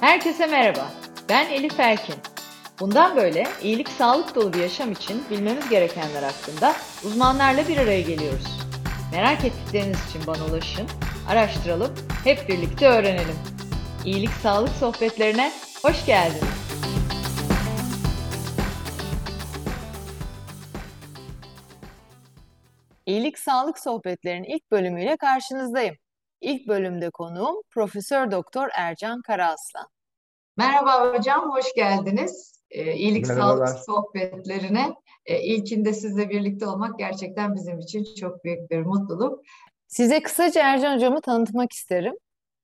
Herkese merhaba. Ben Elif Erkin. Bundan böyle iyilik sağlık dolu bir yaşam için bilmemiz gerekenler hakkında uzmanlarla bir araya geliyoruz. Merak ettikleriniz için bana ulaşın, araştıralım, hep birlikte öğrenelim. İyilik sağlık sohbetlerine hoş geldiniz. İyilik Sağlık Sohbetleri'nin ilk bölümüyle karşınızdayım. İlk bölümde konuğum Profesör Doktor Ercan Karaaslan. Merhaba hocam, hoş geldiniz. Ee, iyilik Sağlık Sohbetlerine. Ee, ilkinde sizle birlikte olmak gerçekten bizim için çok büyük bir mutluluk. Size kısaca Ercan hocamı tanıtmak isterim.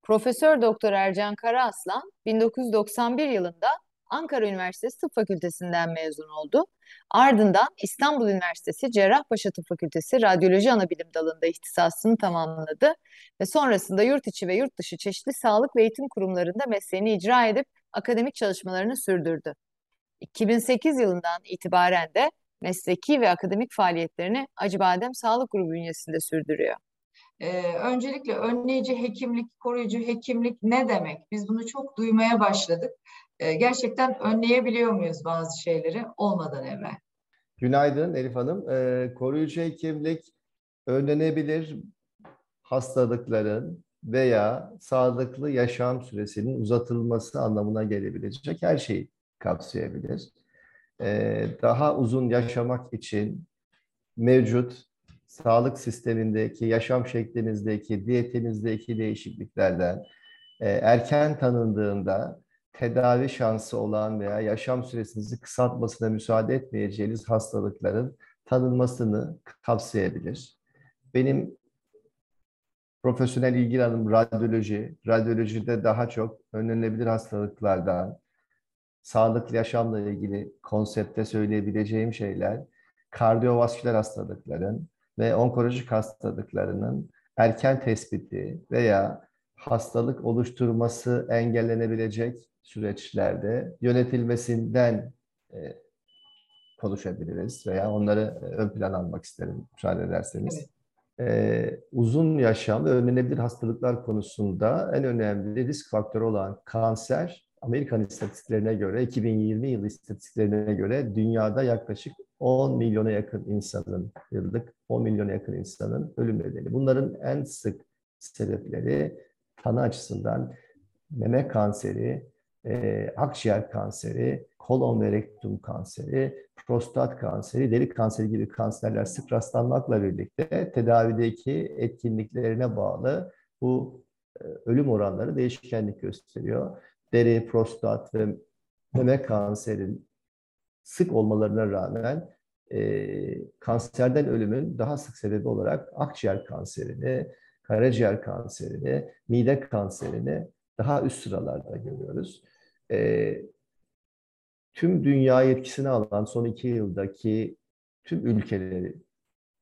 Profesör Doktor Ercan Karaaslan 1991 yılında Ankara Üniversitesi Tıp Fakültesinden mezun oldu. Ardından İstanbul Üniversitesi Cerrahpaşa Tıp Fakültesi Radyoloji Anabilim dalında ihtisasını tamamladı ve sonrasında yurt içi ve yurt dışı çeşitli sağlık ve eğitim kurumlarında mesleğini icra edip akademik çalışmalarını sürdürdü. 2008 yılından itibaren de mesleki ve akademik faaliyetlerini Acıbadem Sağlık Grubu bünyesinde sürdürüyor. Ee, öncelikle önleyici hekimlik, koruyucu hekimlik ne demek? Biz bunu çok duymaya başladık. Ee, gerçekten önleyebiliyor muyuz bazı şeyleri olmadan evvel? Günaydın Elif Hanım. Ee, koruyucu hekimlik önlenebilir hastalıkların veya sağlıklı yaşam süresinin uzatılması anlamına gelebilecek her şeyi kapsayabilir. Ee, daha uzun yaşamak için mevcut sağlık sistemindeki, yaşam şeklinizdeki, diyetinizdeki değişikliklerden e, erken tanındığında tedavi şansı olan veya yaşam süresinizi kısaltmasına müsaade etmeyeceğiniz hastalıkların tanınmasını kapsayabilir. Benim profesyonel ilgi alanım radyoloji. Radyolojide daha çok önlenebilir hastalıklardan, sağlıklı yaşamla ilgili konsepte söyleyebileceğim şeyler, kardiyovasküler hastalıkların ve onkolojik hastalıklarının erken tespiti veya hastalık oluşturması engellenebilecek süreçlerde yönetilmesinden e, konuşabiliriz veya onları e, ön plan almak isterim müsaade ederseniz. Evet. Ee, uzun yaşam ve önlenebilir hastalıklar konusunda en önemli risk faktörü olan kanser, Amerikan istatistiklerine göre, 2020 yılı istatistiklerine göre dünyada yaklaşık 10 milyona yakın insanın, yıllık 10 milyona yakın insanın ölüm nedeni. Bunların en sık sebepleri tanı açısından meme kanseri, e, akciğer kanseri, kolon ve rektum kanseri, prostat kanseri, deri kanseri gibi kanserler sık rastlanmakla birlikte tedavideki etkinliklerine bağlı bu e, ölüm oranları değişkenlik gösteriyor. Deri, prostat ve meme kanserin sık olmalarına rağmen e, kanserden ölümün daha sık sebebi olarak akciğer kanserini, karaciğer kanserini, mide kanserini daha üst sıralarda görüyoruz e, tüm dünya etkisini alan son iki yıldaki tüm ülkeleri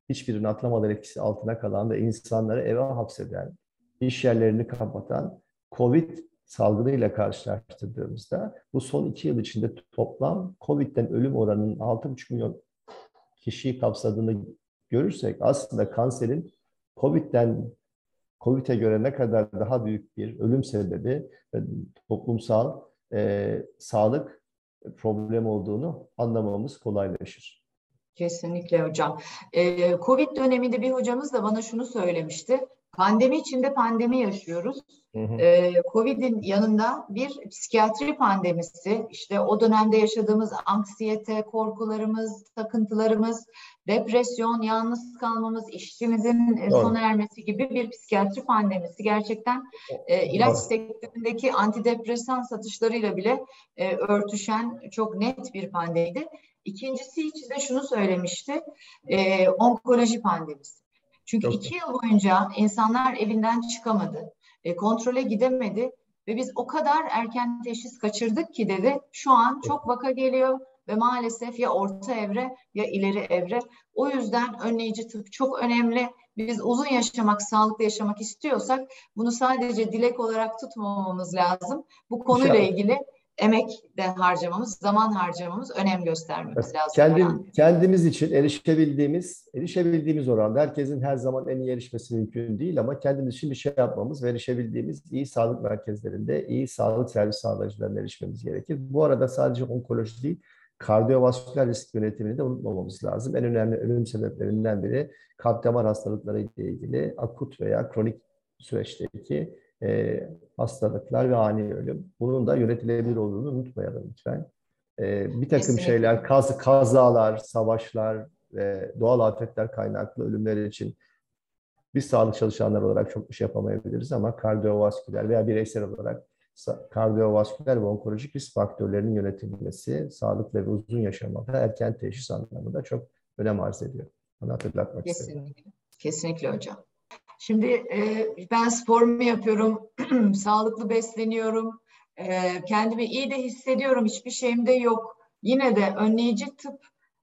hiçbirinin atlamadan etkisi altına kalan ve insanları eve hapseden, iş yerlerini kapatan Covid salgınıyla karşılaştırdığımızda bu son iki yıl içinde toplam Covid'den ölüm oranının 6,5 milyon kişiyi kapsadığını görürsek aslında kanserin Covid'den Covid'e göre ne kadar daha büyük bir ölüm sebebi toplumsal e, sağlık problem olduğunu anlamamız kolaylaşır. Kesinlikle hocam. Ee, Covid döneminde bir hocamız da bana şunu söylemişti. Pandemi içinde pandemi yaşıyoruz. Ee, Covid'in yanında bir psikiyatri pandemisi, işte o dönemde yaşadığımız anksiyete, korkularımız, takıntılarımız, depresyon, yalnız kalmamız, işçimizin e, Doğru. sona ermesi gibi bir psikiyatri pandemisi. Gerçekten e, ilaç Doğru. sektöründeki antidepresan satışlarıyla bile e, örtüşen çok net bir pandemiydi. İkincisi için de şunu söylemişti, e, onkoloji pandemisi. Çünkü Çok iki yıl boyunca insanlar evinden çıkamadı, e, kontrole gidemedi ve biz o kadar erken teşhis kaçırdık ki dedi. Şu an çok vaka geliyor ve maalesef ya orta evre ya ileri evre. O yüzden önleyici tıp çok önemli. Biz uzun yaşamak, sağlıklı yaşamak istiyorsak bunu sadece dilek olarak tutmamamız lazım. Bu konuyla ilgili emek de harcamamız, zaman harcamamız, önem göstermemiz lazım. Kendim, kendimiz için erişebildiğimiz, erişebildiğimiz oranda herkesin her zaman en iyi erişmesi mümkün değil ama kendimiz için bir şey yapmamız ve erişebildiğimiz iyi sağlık merkezlerinde iyi sağlık servis sağlayıcılarına erişmemiz gerekir. Bu arada sadece onkoloji değil, kardiyovasküler risk yönetimini de unutmamamız lazım. En önemli ölüm sebeplerinden biri kalp damar hastalıkları ile ilgili akut veya kronik süreçteki e, hastalıklar ve ani ölüm. Bunun da yönetilebilir olduğunu unutmayalım lütfen. E, bir takım Kesinlikle. şeyler, kaz, kazalar, savaşlar ve doğal afetler kaynaklı ölümler için biz sağlık çalışanları olarak çok bir şey yapamayabiliriz ama kardiyovasküler veya bireysel olarak kardiyovasküler ve onkolojik risk faktörlerinin yönetilmesi, sağlık ve uzun yaşamada erken teşhis anlamında çok önem arz ediyor. Onu hatırlatmak Kesinlikle. istedim. Kesinlikle hocam. Şimdi e, ben sporumu yapıyorum, sağlıklı besleniyorum, e, kendimi iyi de hissediyorum, hiçbir şeyim de yok. Yine de önleyici tıp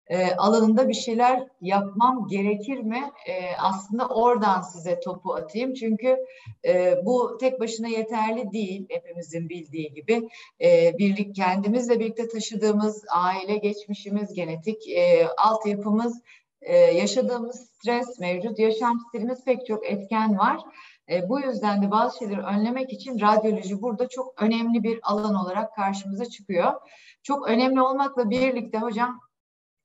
e, alanında bir şeyler yapmam gerekir mi? E, aslında oradan size topu atayım. Çünkü e, bu tek başına yeterli değil hepimizin bildiği gibi. E, birlik kendimizle birlikte taşıdığımız aile geçmişimiz, genetik e, altyapımız e, yaşadığımız stres, mevcut yaşam stilimiz pek çok etken var. E, bu yüzden de bazı şeyleri önlemek için radyoloji burada çok önemli bir alan olarak karşımıza çıkıyor. Çok önemli olmakla birlikte hocam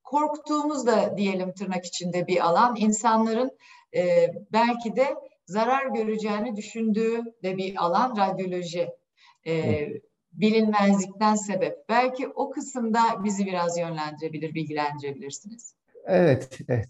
korktuğumuz da diyelim tırnak içinde bir alan. İnsanların e, belki de zarar göreceğini düşündüğü de bir alan radyoloji. E, bilinmezlikten sebep. Belki o kısımda bizi biraz yönlendirebilir, bilgilendirebilirsiniz. Evet, evet,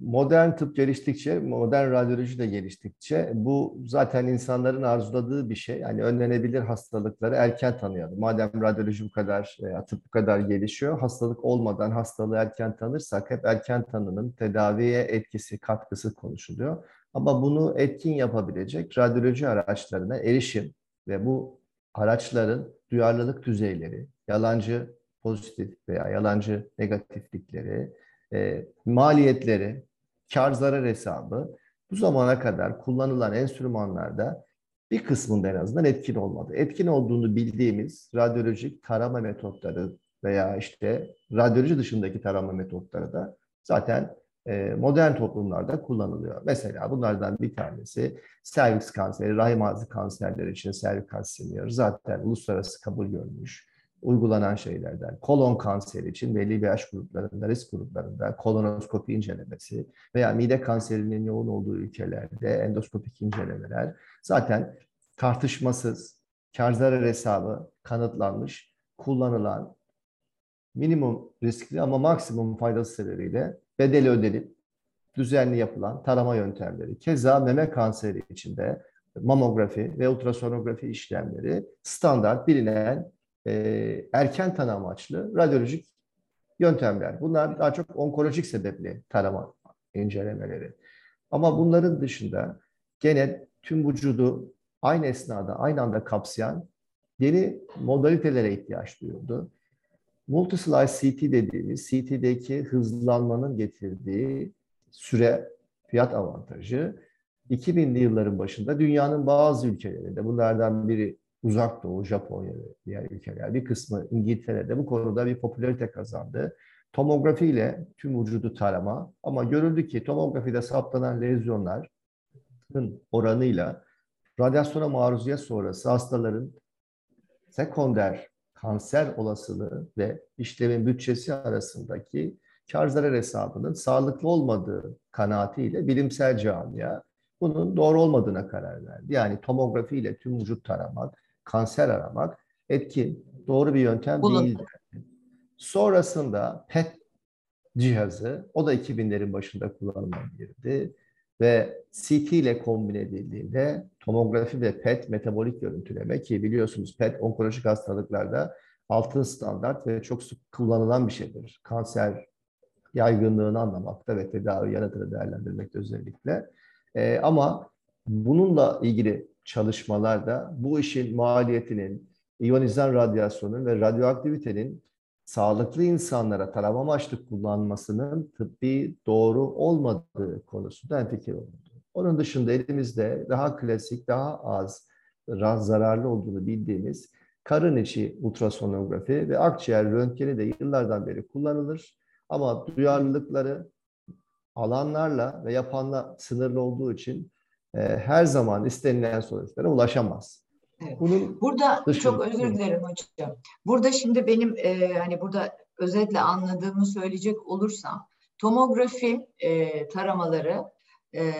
modern tıp geliştikçe, modern radyoloji de geliştikçe bu zaten insanların arzuladığı bir şey. Yani önlenebilir hastalıkları erken tanıyalım. Madem radyoloji bu kadar, veya tıp bu kadar gelişiyor, hastalık olmadan hastalığı erken tanırsak hep erken tanının tedaviye etkisi, katkısı konuşuluyor. Ama bunu etkin yapabilecek radyoloji araçlarına erişim ve bu araçların duyarlılık düzeyleri, yalancı pozitif veya yalancı negatiflikleri, e, maliyetleri, kar zarar hesabı bu zamana kadar kullanılan enstrümanlarda bir kısmında en azından etkin olmadı. Etkin olduğunu bildiğimiz radyolojik tarama metotları veya işte radyoloji dışındaki tarama metotları da zaten e, modern toplumlarda kullanılıyor. Mesela bunlardan bir tanesi serviks kanseri, rahim ağzı kanserleri için serviks zaten uluslararası kabul görmüş uygulanan şeylerden. Kolon kanseri için belli bir yaş gruplarında, risk gruplarında kolonoskopi incelemesi veya mide kanserinin yoğun olduğu ülkelerde endoskopik incelemeler zaten tartışmasız kar zarar hesabı kanıtlanmış, kullanılan minimum riskli ama maksimum faydası sebebiyle bedeli ödenip düzenli yapılan tarama yöntemleri. Keza meme kanseri içinde mamografi ve ultrasonografi işlemleri standart bilinen e, erken tanı amaçlı radyolojik yöntemler. Bunlar daha çok onkolojik sebepli tarama incelemeleri. Ama bunların dışında gene tüm vücudu aynı esnada, aynı anda kapsayan yeni modalitelere ihtiyaç duyuldu. Multislice CT dediğimiz CT'deki hızlanmanın getirdiği süre fiyat avantajı 2000'li yılların başında dünyanın bazı ülkelerinde bunlardan biri Uzak Doğu, Japonya ve diğer ülkeler, bir kısmı İngiltere'de bu konuda bir popülarite kazandı. Tomografi ile tüm vücudu tarama ama görüldü ki tomografide saptanan lezyonların oranıyla radyasyona maruziyet sonrası hastaların sekonder kanser olasılığı ve işlemin bütçesi arasındaki kar zarar hesabının sağlıklı olmadığı kanaatiyle bilimsel camia bunun doğru olmadığına karar verdi. Yani tomografi ile tüm vücut taramak kanser aramak etkin, doğru bir yöntem Bulun. değil. Sonrasında PET cihazı, o da 2000'lerin başında kullanıma girdi ve CT ile kombine edildiğinde tomografi ve PET metabolik görüntüleme ki biliyorsunuz PET onkolojik hastalıklarda altın standart ve çok sık kullanılan bir şeydir. Kanser yaygınlığını anlamakta ve tedavi yanıtını değerlendirmekte özellikle. Ee, ama bununla ilgili çalışmalarda bu işin maliyetinin, iyonizan radyasyonun ve radyoaktivitenin sağlıklı insanlara tarama amaçlı kullanmasının tıbbi doğru olmadığı konusunda hemfikir oldu. Onun dışında elimizde daha klasik, daha az zararlı olduğunu bildiğimiz karın içi ultrasonografi ve akciğer röntgeni de yıllardan beri kullanılır. Ama duyarlılıkları alanlarla ve yapanla sınırlı olduğu için her zaman istenilen sonuçlara ulaşamaz. Evet. Bunun Burada dışında, çok özür dilerim hocam. Burada şimdi benim e, hani burada özetle anladığımı söyleyecek olursam tomografi e, taramaları e,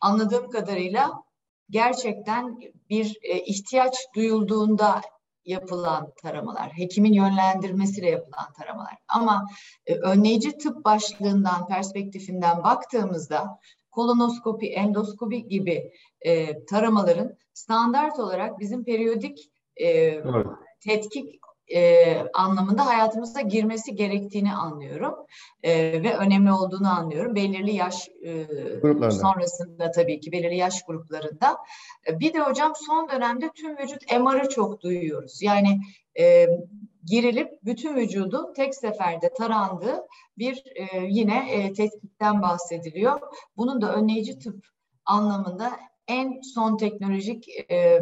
anladığım kadarıyla gerçekten bir e, ihtiyaç duyulduğunda yapılan taramalar, hekimin yönlendirmesiyle yapılan taramalar. Ama e, önleyici tıp başlığından, perspektifinden baktığımızda kolonoskopi, endoskopi gibi e, taramaların standart olarak bizim periyodik e, evet. tetkik e, anlamında hayatımıza girmesi gerektiğini anlıyorum e, ve önemli olduğunu anlıyorum. Belirli yaş e, sonrasında tabii ki belirli yaş gruplarında. E, bir de hocam son dönemde tüm vücut MR'ı çok duyuyoruz. Yani e, girilip bütün vücudu tek seferde tarandığı bir e, yine e, tetkikten bahsediliyor. Bunun da önleyici tıp anlamında en son teknolojik e,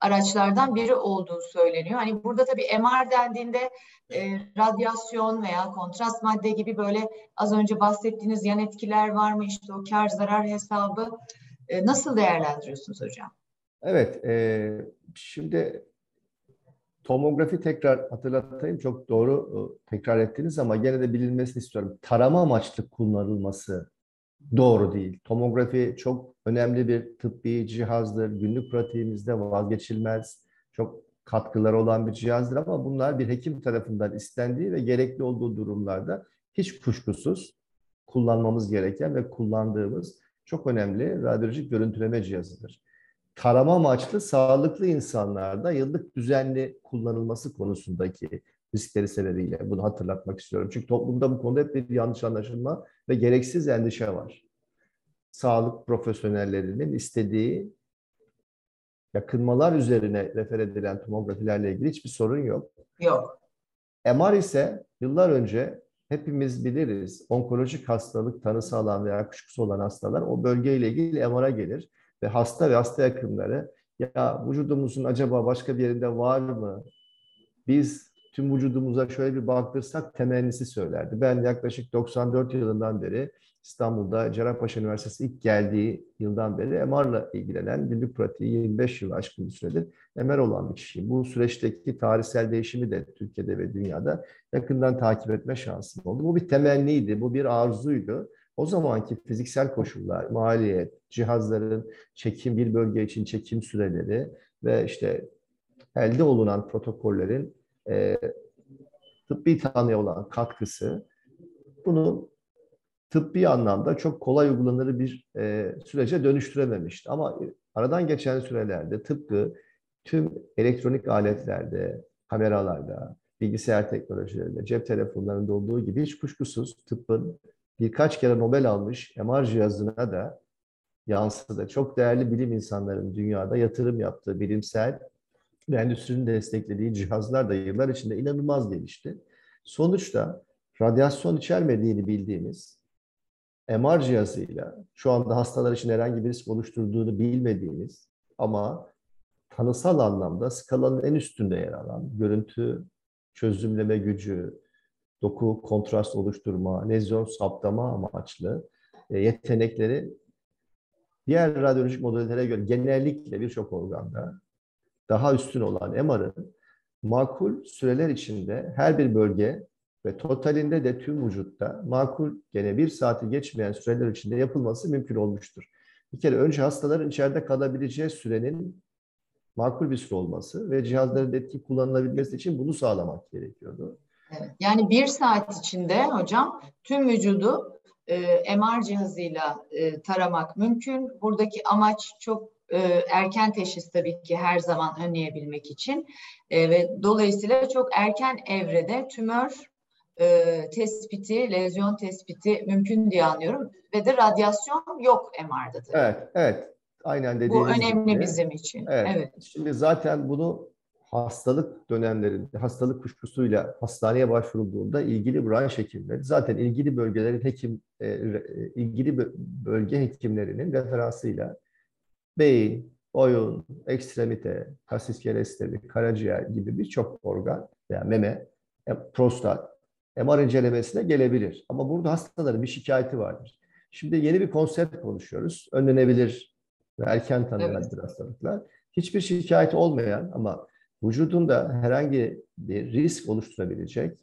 araçlardan biri olduğu söyleniyor. Hani burada tabii MR dendiğinde e, radyasyon veya kontrast madde gibi böyle az önce bahsettiğiniz yan etkiler var mı? İşte o kar zarar hesabı e, nasıl değerlendiriyorsunuz hocam? Evet, e, şimdi tomografi tekrar hatırlatayım. Çok doğru e, tekrar ettiniz ama gene de bilinmesini istiyorum. Tarama amaçlı kullanılması doğru değil. Tomografi çok önemli bir tıbbi cihazdır. Günlük pratiğimizde vazgeçilmez, çok katkıları olan bir cihazdır ama bunlar bir hekim tarafından istendiği ve gerekli olduğu durumlarda hiç kuşkusuz kullanmamız gereken ve kullandığımız çok önemli radyolojik görüntüleme cihazıdır. Tarama amaçlı sağlıklı insanlarda yıllık düzenli kullanılması konusundaki riskleri sebebiyle bunu hatırlatmak istiyorum. Çünkü toplumda bu konuda hep bir yanlış anlaşılma ve gereksiz endişe var. Sağlık profesyonellerinin istediği yakınmalar üzerine refer edilen tomografilerle ilgili hiçbir sorun yok. Yok. MR ise yıllar önce hepimiz biliriz onkolojik hastalık tanısı alan veya kuşkusu olan hastalar o bölgeyle ilgili MR'a gelir ve hasta ve hasta yakınları ya vücudumuzun acaba başka bir yerinde var mı? Biz tüm vücudumuza şöyle bir baktırsak temennisi söylerdi. Ben yaklaşık 94 yılından beri İstanbul'da Cerrahpaşa Üniversitesi ilk geldiği yıldan beri MR'la ilgilenen günlük pratiği 25 yıl aşkın bir süredir MR olan bir kişiyim. Bu süreçteki tarihsel değişimi de Türkiye'de ve dünyada yakından takip etme şansım oldu. Bu bir temenniydi, bu bir arzuydu. O zamanki fiziksel koşullar, maliyet, cihazların çekim bir bölge için çekim süreleri ve işte elde olunan protokollerin e, tıbbi tanıya olan katkısı bunu tıbbi anlamda çok kolay uygulanır bir e, sürece dönüştürememişti. Ama aradan geçen sürelerde tıpkı tüm elektronik aletlerde, kameralarda, bilgisayar teknolojilerinde, cep telefonlarında olduğu gibi hiç kuşkusuz tıbbın birkaç kere Nobel almış MR cihazına da yansıdı. Çok değerli bilim insanlarının dünyada yatırım yaptığı bilimsel ve endüstrinin desteklediği cihazlar da yıllar içinde inanılmaz gelişti. Sonuçta radyasyon içermediğini bildiğimiz MR cihazıyla şu anda hastalar için herhangi bir risk oluşturduğunu bilmediğimiz ama tanısal anlamda skalanın en üstünde yer alan görüntü çözümleme gücü, doku kontrast oluşturma, lezyon saptama amaçlı e, yetenekleri diğer radyolojik modellere göre genellikle birçok organda daha üstün olan MR'ın makul süreler içinde her bir bölge ve totalinde de tüm vücutta makul gene bir saati geçmeyen süreler içinde yapılması mümkün olmuştur. Bir kere önce hastaların içeride kalabileceği sürenin makul bir süre olması ve cihazların etki kullanılabilmesi için bunu sağlamak gerekiyordu. Yani bir saat içinde hocam tüm vücudu e, MR cihazıyla e, taramak mümkün. Buradaki amaç çok e, erken teşhis tabii ki her zaman önleyebilmek için e, ve dolayısıyla çok erken evrede tümör e, tespiti, lezyon tespiti mümkün diye anlıyorum ve de radyasyon yok MR'da tabii. Evet, evet. Aynen dediğiniz Bu önemli gibi. bizim için. Evet. evet. Şimdi zaten bunu hastalık dönemlerinde, hastalık kuşkusuyla hastaneye başvurulduğunda ilgili branş hekimleri, zaten ilgili bölgelerin hekim, ilgili bölge hekimlerinin referansıyla beyin, boyun, ekstremite, kas iskelesi, karaciğer gibi birçok organ veya meme, e, prostat, MR incelemesine gelebilir. Ama burada hastaların bir şikayeti vardır. Şimdi yeni bir konsept konuşuyoruz. Önlenebilir ve erken tanınan evet. hastalıklar. Hiçbir şikayeti olmayan ama vücudunda herhangi bir risk oluşturabilecek,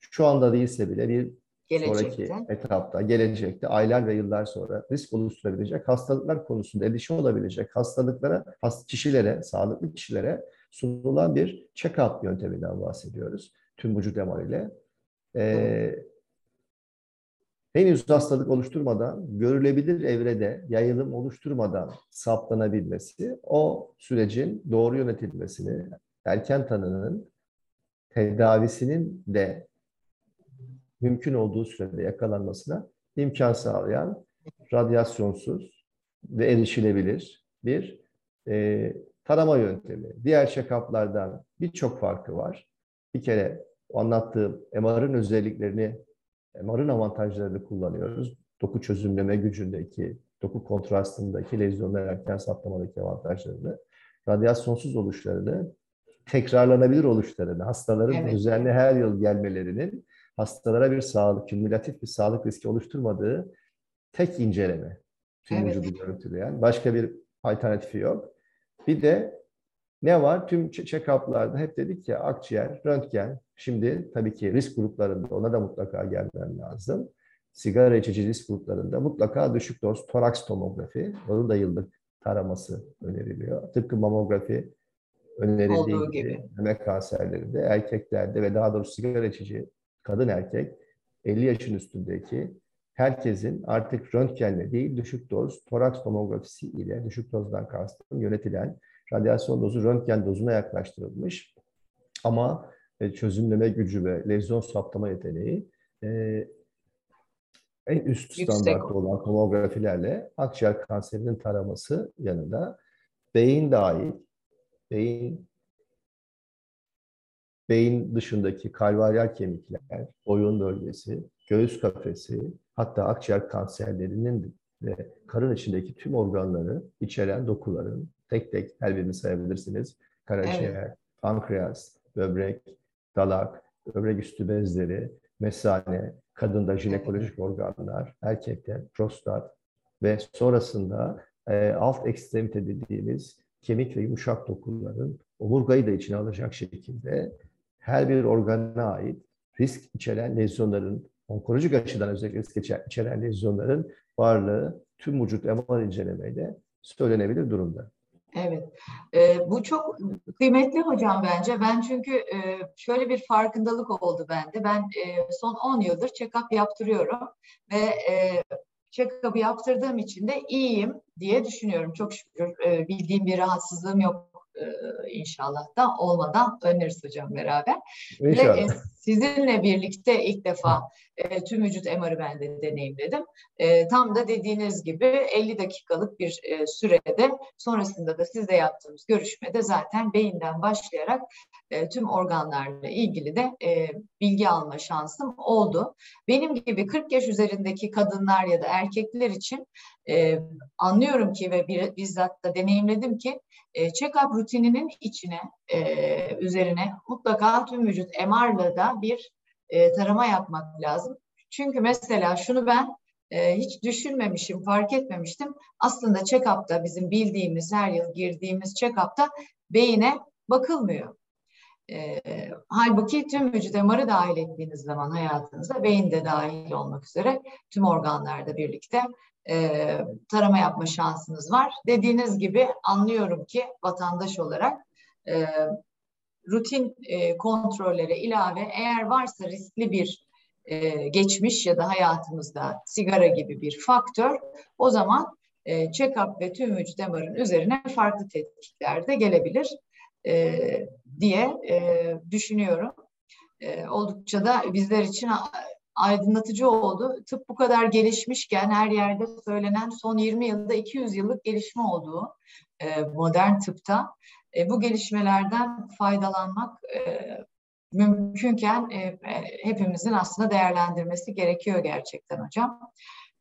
şu anda değilse bile bir Gelecekte. sonraki etapta, gelecekte, aylar ve yıllar sonra risk oluşturabilecek hastalıklar konusunda endişe olabilecek hastalıklara, kişilere, sağlıklı kişilere sunulan bir check-up yönteminden bahsediyoruz. Tüm vücut MR ile. Ee, henüz hastalık oluşturmadan, görülebilir evrede yayılım oluşturmadan saptanabilmesi, o sürecin doğru yönetilmesini, erken tanının tedavisinin de mümkün olduğu sürede yakalanmasına imkan sağlayan radyasyonsuz ve erişilebilir bir e, tarama yöntemi. Diğer check-up'lardan birçok farkı var. Bir kere anlattığım MR'ın özelliklerini, MR'ın avantajlarını kullanıyoruz. Doku çözümleme gücündeki, doku kontrastındaki lezyonlar erken saptamadaki avantajlarını, radyasyonsuz oluşlarını, tekrarlanabilir oluşlarını, hastaların evet. düzenli her yıl gelmelerinin hastalara bir sağlık, kümülatif bir sağlık riski oluşturmadığı tek inceleme. Tüm evet. vücudu görüntüleyen. Başka bir alternatifi yok. Bir de ne var? Tüm check-up'larda hep dedik ki akciğer, röntgen. Şimdi tabii ki risk gruplarında ona da mutlaka gelmen lazım. Sigara içici risk gruplarında mutlaka düşük doz toraks tomografi. Onun da yıllık taraması öneriliyor. Tıpkı mamografi önerildiği gibi, gibi meme kanserlerinde, erkeklerde ve daha doğrusu sigara içici kadın erkek 50 yaşın üstündeki herkesin artık röntgenle değil düşük doz toraks tomografisi ile düşük dozdan kastım yönetilen radyasyon dozu röntgen dozuna yaklaştırılmış. Ama e, çözümleme gücü ve lezyon saptama yeteneği e, en üst standartta olan tomografilerle akciğer kanserinin taraması yanında beyin dahil, beyin beyin dışındaki kalvaryal kemikler, boyun bölgesi, göğüs kafesi, hatta akciğer kanserlerinin ve karın içindeki tüm organları içeren dokuların tek tek her birini sayabilirsiniz. Karaciğer, evet. pankreas, böbrek, dalak, böbrek üstü bezleri, mesane, kadında jinekolojik organlar, erkekte prostat ve sonrasında e, alt ekstremite dediğimiz kemik ve yumuşak dokuların omurgayı da içine alacak şekilde her bir organa ait risk içeren lezyonların, onkolojik açıdan özellikle risk içeren lezyonların varlığı tüm vücut MR incelemeyle söylenebilir durumda. Evet, e, bu çok kıymetli hocam bence. Ben çünkü e, şöyle bir farkındalık oldu bende. Ben e, son 10 yıldır check-up yaptırıyorum ve e, check-up'ı yaptırdığım için de iyiyim diye düşünüyorum. Çok şükür e, bildiğim bir rahatsızlığım yok inşallah da olmadan öneriz hocam beraber. İnşallah. Ve sizinle birlikte ilk defa e, tüm vücut MR'ı ben de deneyimledim. E, tam da dediğiniz gibi 50 dakikalık bir e, sürede sonrasında da sizle yaptığımız görüşmede zaten beyinden başlayarak e, tüm organlarla ilgili de e, bilgi alma şansım oldu. Benim gibi 40 yaş üzerindeki kadınlar ya da erkekler için e, anlıyorum ki ve bir, bizzat da deneyimledim ki e, check-up rutininin içine, e, üzerine mutlaka tüm vücut MR'la da bir e, tarama yapmak lazım. Çünkü mesela şunu ben e, hiç düşünmemişim, fark etmemiştim. Aslında check-up'ta bizim bildiğimiz, her yıl girdiğimiz check-up'ta beyine bakılmıyor. E, halbuki tüm vücut MR'ı dahil ettiğiniz zaman hayatınızda beyin de dahil olmak üzere tüm organlarda birlikte e, tarama yapma şansınız var. Dediğiniz gibi anlıyorum ki vatandaş olarak e, rutin e, kontrollere ilave eğer varsa riskli bir e, geçmiş ya da hayatımızda sigara gibi bir faktör o zaman e, check-up ve tüm vücut MR'ın üzerine farklı tetkikler de gelebilir e, diye e, düşünüyorum. E, oldukça da bizler için aydınlatıcı oldu. Tıp bu kadar gelişmişken her yerde söylenen son 20 yılda 200 yıllık gelişme olduğu e, modern tıpta e, bu gelişmelerden faydalanmak e, mümkünken e, e, hepimizin aslında değerlendirmesi gerekiyor gerçekten hocam.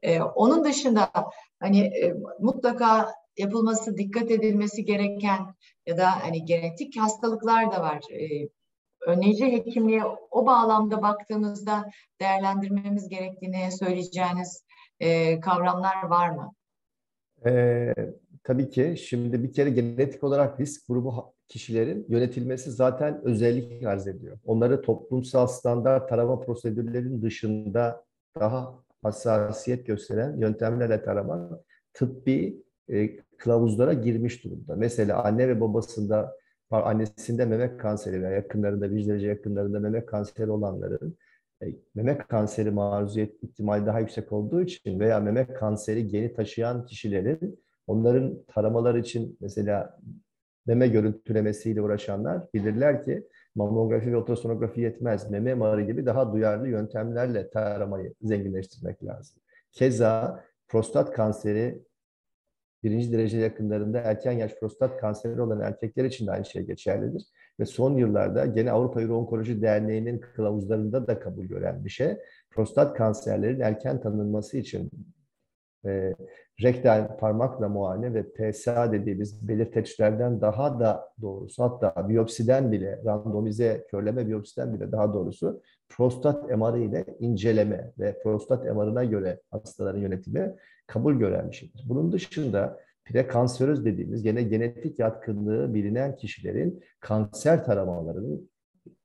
E, onun dışında hani e, mutlaka yapılması, dikkat edilmesi gereken ya da hani genetik hastalıklar da var. E, önleyici hekimliğe o bağlamda baktığınızda değerlendirmemiz gerektiğini söyleyeceğiniz e, kavramlar var mı? Ee, tabii ki şimdi bir kere genetik olarak risk grubu kişilerin yönetilmesi zaten özellik arz ediyor. Onları toplumsal standart tarama prosedürlerinin dışında daha hassasiyet gösteren yöntemlerle tarama tıbbi e, kılavuzlara girmiş durumda. Mesela anne ve babasında annesinde meme kanseri veya yakınlarında, bir derece yakınlarında meme kanseri olanların e, meme kanseri maruziyet ihtimali daha yüksek olduğu için veya meme kanseri geni taşıyan kişilerin onların taramalar için mesela meme görüntülemesiyle uğraşanlar bilirler ki mamografi ve ultrasonografi yetmez. Meme MR'ı gibi daha duyarlı yöntemlerle taramayı zenginleştirmek lazım. Keza prostat kanseri birinci derece yakınlarında erken yaş prostat kanseri olan erkekler için de aynı şey geçerlidir. Ve son yıllarda gene Avrupa Uro-Onkoloji Derneği'nin kılavuzlarında da kabul gören bir şey. Prostat kanserlerin erken tanınması için e, rektal parmakla muayene ve PSA dediğimiz belirteçlerden daha da doğrusu hatta biyopsiden bile randomize körleme biyopsiden bile daha doğrusu prostat MR'ı ile inceleme ve prostat MR'ına göre hastaların yönetimi kabul gören bir şeydir. Bunun dışında prekanseröz dediğimiz gene genetik yatkınlığı bilinen kişilerin kanser taramalarının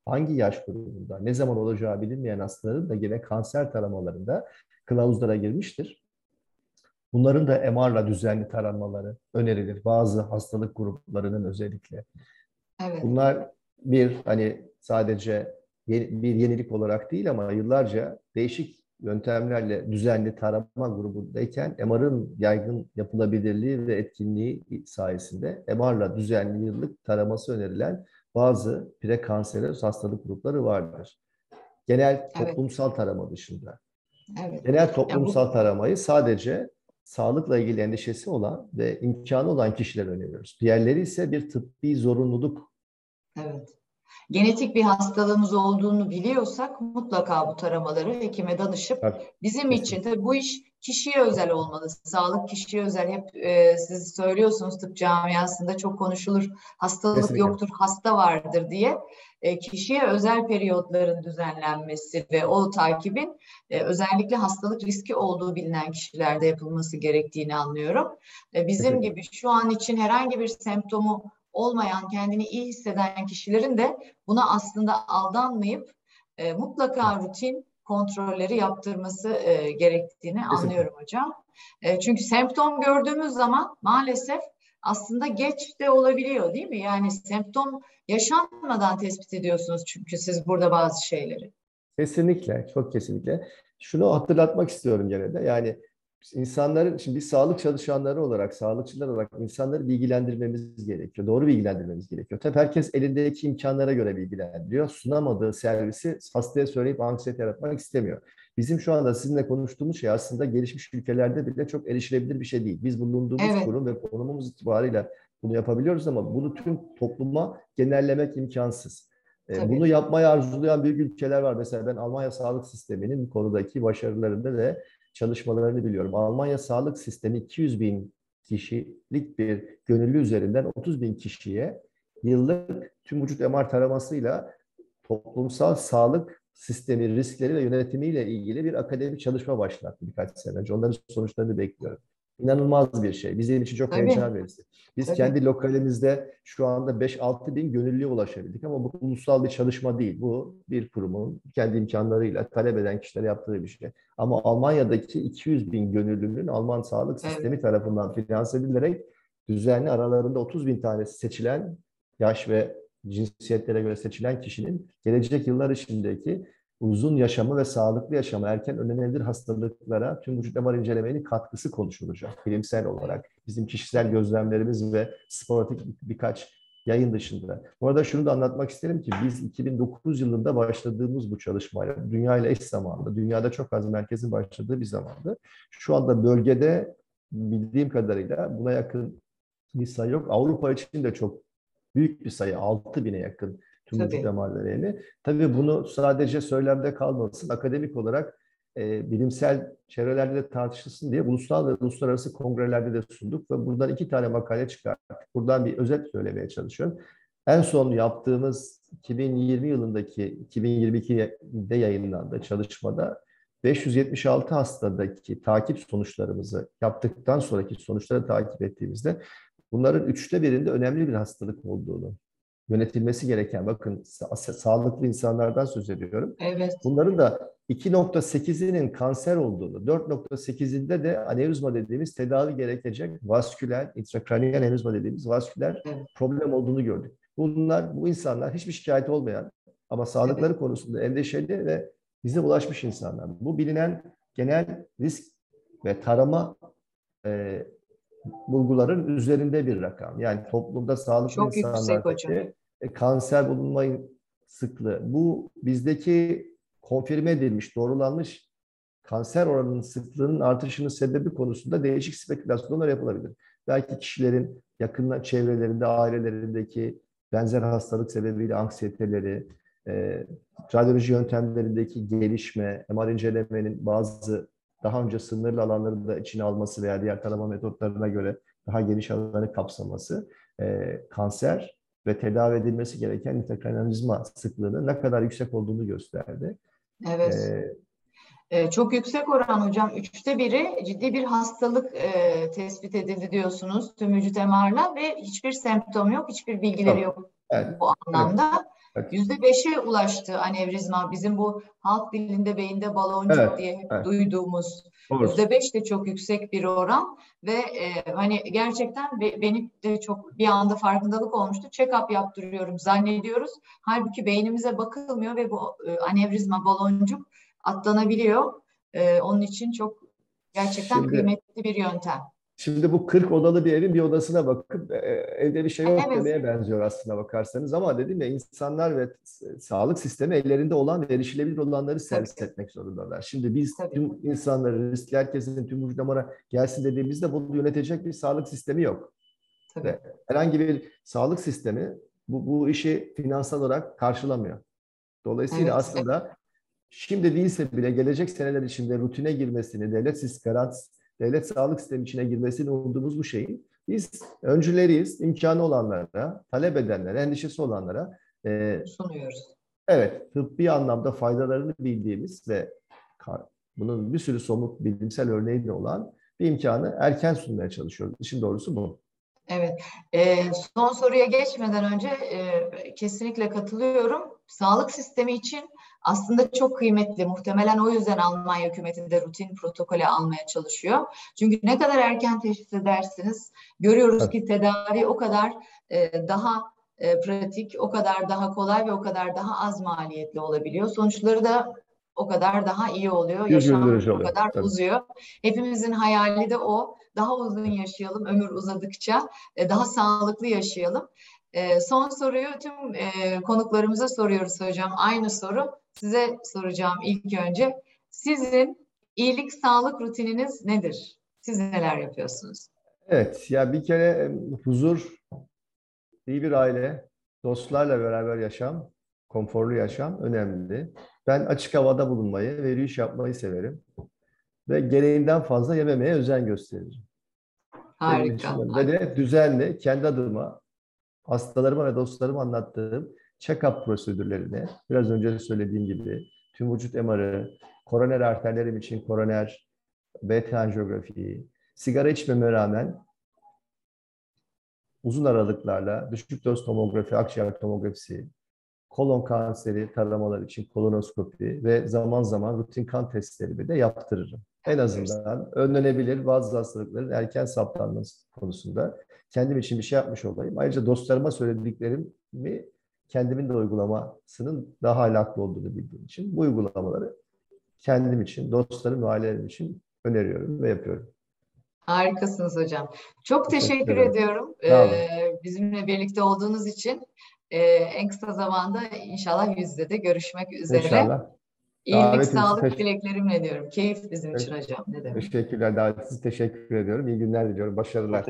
hangi yaş grubunda, ne zaman olacağı bilinmeyen hastaların da gene kanser taramalarında kılavuzlara girmiştir. Bunların da MR'la düzenli taranmaları önerilir. Bazı hastalık gruplarının özellikle. Evet. Bunlar bir hani sadece bir yenilik olarak değil ama yıllarca değişik yöntemlerle düzenli tarama grubundayken MR'ın yaygın yapılabilirliği ve etkinliği sayesinde MR'la düzenli yıllık taraması önerilen bazı prekanseröz hastalık grupları vardır. Genel toplumsal evet. tarama dışında. Evet. Genel toplumsal bu... taramayı sadece sağlıkla ilgili endişesi olan ve imkanı olan kişiler öneriyoruz. Diğerleri ise bir tıbbi zorunluluk. Evet genetik bir hastalığımız olduğunu biliyorsak mutlaka bu taramaları hekime danışıp Tabii. bizim için tabii bu iş kişiye özel olmalı. Sağlık kişiye özel. Hep e, siz söylüyorsunuz tıp camiasında çok konuşulur. Hastalık Kesinlikle. yoktur, hasta vardır diye. E, kişiye özel periyotların düzenlenmesi ve o takibin e, özellikle hastalık riski olduğu bilinen kişilerde yapılması gerektiğini anlıyorum. E, bizim gibi şu an için herhangi bir semptomu olmayan, kendini iyi hisseden kişilerin de buna aslında aldanmayıp e, mutlaka rutin kontrolleri yaptırması e, gerektiğini Kesinlikle. anlıyorum hocam. E, çünkü semptom gördüğümüz zaman maalesef aslında geç de olabiliyor değil mi? Yani semptom yaşanmadan tespit ediyorsunuz çünkü siz burada bazı şeyleri. Kesinlikle, çok kesinlikle. Şunu hatırlatmak istiyorum gene de. Yani insanların, şimdi biz sağlık çalışanları olarak, sağlıkçılar olarak insanları bilgilendirmemiz gerekiyor. Doğru bilgilendirmemiz gerekiyor. Tabii herkes elindeki imkanlara göre bilgilendiriyor. Sunamadığı servisi hastaya söyleyip anksiyete yaratmak istemiyor. Bizim şu anda sizinle konuştuğumuz şey aslında gelişmiş ülkelerde bile çok erişilebilir bir şey değil. Biz bulunduğumuz evet. kurum ve konumumuz itibariyle bunu yapabiliyoruz ama bunu tüm topluma genellemek imkansız. E, Tabii. Bunu yapmayı arzulayan büyük ülkeler var. Mesela ben Almanya sağlık sisteminin bu konudaki başarılarında ve çalışmalarını biliyorum. Almanya sağlık sistemi 200 bin kişilik bir gönüllü üzerinden 30 bin kişiye yıllık tüm vücut MR taramasıyla toplumsal sağlık sistemi riskleri ve yönetimiyle ilgili bir akademik çalışma başlattı birkaç sene önce. Onların sonuçlarını bekliyorum inanılmaz bir şey. Bizim için çok Tabii. heyecan verici. Biz Tabii. kendi lokalimizde şu anda 5-6 bin gönüllüye ulaşabildik ama bu ulusal bir çalışma değil. Bu bir kurumun kendi imkanlarıyla talep eden kişiler yaptığı bir şey. Ama Almanya'daki 200 bin gönüllünün Alman sağlık sistemi evet. tarafından finanse edilerek düzenli aralarında 30 bin tanesi seçilen yaş ve cinsiyetlere göre seçilen kişinin gelecek yıllar içindeki uzun yaşamı ve sağlıklı yaşamı, erken önlenebilir hastalıklara tüm vücut MR incelemenin katkısı konuşulacak bilimsel olarak. Bizim kişisel gözlemlerimiz ve sportif birkaç yayın dışında. Bu arada şunu da anlatmak isterim ki biz 2009 yılında başladığımız bu çalışmayla dünya ile eş zamanlı, dünyada çok az merkezin başladığı bir zamandı. Şu anda bölgede bildiğim kadarıyla buna yakın bir sayı yok. Avrupa için de çok büyük bir sayı, 6 bine yakın tüm Tabii. vücut damarlarını. Tabii bunu sadece söylemde kalmasın. Akademik olarak e, bilimsel çevrelerde de tartışılsın diye ulusal ve uluslararası kongrelerde de sunduk ve buradan iki tane makale çıkarttık. Buradan bir özet söylemeye çalışıyorum. En son yaptığımız 2020 yılındaki 2022'de yayınlandı çalışmada 576 hastadaki takip sonuçlarımızı yaptıktan sonraki sonuçları takip ettiğimizde bunların üçte birinde önemli bir hastalık olduğunu, yönetilmesi gereken, bakın sa sağlıklı insanlardan söz ediyorum. Evet. Bunların da 2.8'inin kanser olduğunu, 4.8'inde de anevrizma dediğimiz tedavi gerekecek vasküler, intrakraniyal anevrizma dediğimiz vasküler evet. problem olduğunu gördük. Bunlar, bu insanlar hiçbir şikayet olmayan ama sağlıkları evet. konusunda endişeli ve bize ulaşmış insanlar. Bu bilinen genel risk ve tarama e, bulguların üzerinde bir rakam. Yani toplumda sağlıklı Çok insanlardaki e, kanser bulunma sıklığı. Bu bizdeki konfirme edilmiş, doğrulanmış kanser oranının sıklığının artışının sebebi konusunda değişik spekülasyonlar yapılabilir. Belki kişilerin yakın çevrelerinde, ailelerindeki benzer hastalık sebebiyle anksiyeteleri, e, radyoloji yöntemlerindeki gelişme, MR incelemenin bazı daha önce sınırlı alanları da içine alması veya diğer tarama metotlarına göre daha geniş alanları kapsaması, e, kanser ve tedavi edilmesi gereken intrakranializma sıklığının ne kadar yüksek olduğunu gösterdi. Evet. Ee, ee, çok yüksek oran hocam. Üçte biri ciddi bir hastalık e, tespit edildi diyorsunuz tüm vücut MR'la ve hiçbir semptom yok, hiçbir bilgileri tamam. yok evet. bu anlamda. Yüzde beşe ulaştı anevrizma. Bizim bu halk dilinde beyinde baloncuk evet. diye evet. duyduğumuz yüzde beş de çok yüksek bir oran ve e, hani gerçekten be, benim de çok bir anda farkındalık olmuştu. Check-up yaptırıyorum zannediyoruz. Halbuki beynimize bakılmıyor ve bu e, anevrizma baloncuk atlanabiliyor. E, onun için çok gerçekten Şimdi, kıymetli bir yöntem. Şimdi bu 40 odalı bir evin bir odasına bakıp e, evde bir şey yok evet. demeye benziyor aslında bakarsanız. Ama dedim ya insanlar ve sağlık sistemi ellerinde olan ve erişilebilir olanları servis etmek zorundalar. Şimdi biz Tabii. tüm insanları, riskli herkesin tüm vücudamara gelsin dediğimizde bunu yönetecek bir sağlık sistemi yok. Tabii. Ve herhangi bir sağlık sistemi bu, bu işi finansal olarak karşılamıyor. Dolayısıyla evet. aslında şimdi değilse bile gelecek seneler içinde rutine girmesini, devlet garantisi devlet sağlık sistemi içine girmesini umduğumuz bu şeyin biz öncüleriyiz, imkanı olanlara, talep edenlere, endişesi olanlara e, sunuyoruz. Evet, tıbbi anlamda faydalarını bildiğimiz ve bunun bir sürü somut bilimsel örneği de olan bir imkanı erken sunmaya çalışıyoruz. İşin doğrusu bu. Evet. E, son soruya geçmeden önce e, kesinlikle katılıyorum. Sağlık sistemi için aslında çok kıymetli. Muhtemelen o yüzden Almanya hükümeti de rutin protokole almaya çalışıyor. Çünkü ne kadar erken teşhis edersiniz görüyoruz ki tedavi o kadar e, daha e, pratik, o kadar daha kolay ve o kadar daha az maliyetli olabiliyor. Sonuçları da o kadar daha iyi oluyor. Yaşam o kadar Tabii. uzuyor. Hepimizin hayali de o. Daha uzun yaşayalım, ömür uzadıkça e, daha sağlıklı yaşayalım. E, son soruyu tüm e, konuklarımıza soruyoruz hocam. Aynı soru size soracağım ilk önce. Sizin iyilik sağlık rutininiz nedir? Siz neler yapıyorsunuz? Evet, ya bir kere huzur, iyi bir aile, dostlarla beraber yaşam, konforlu yaşam önemli. Ben açık havada bulunmayı ve yürüyüş yapmayı severim. Ve gereğinden fazla yememeye özen gösteririm. Harika. Ve de düzenli, kendi adıma, hastalarıma ve dostlarıma anlattığım check-up prosedürlerini, biraz önce söylediğim gibi tüm vücut MR'ı, koroner arterlerim için koroner, beta anjiyografiyi, sigara içmeme rağmen uzun aralıklarla düşük doz tomografi, akciğer tomografisi, kolon kanseri taramalar için kolonoskopi ve zaman zaman rutin kan testlerimi de yaptırırım. En azından önlenebilir bazı hastalıkların erken saptanması konusunda kendim için bir şey yapmış olayım. Ayrıca dostlarıma söylediklerimi kendimin de uygulamasının daha halaklı olduğunu bildiğim için bu uygulamaları kendim için, dostlarım ve ailelerim için öneriyorum ve yapıyorum. Harikasınız hocam. Çok teşekkür, teşekkür ediyorum ee, bizimle birlikte olduğunuz için. Ee, en kısa zamanda inşallah yüzde de görüşmek üzere. İnşallah. İyilik, Davetiniz sağlık teş- dileklerimle diyorum. Keyif bizim için hocam. Ne demek? Teşekkürler. Davetiniz teşekkür ediyorum. İyi günler diliyorum. Başarılar.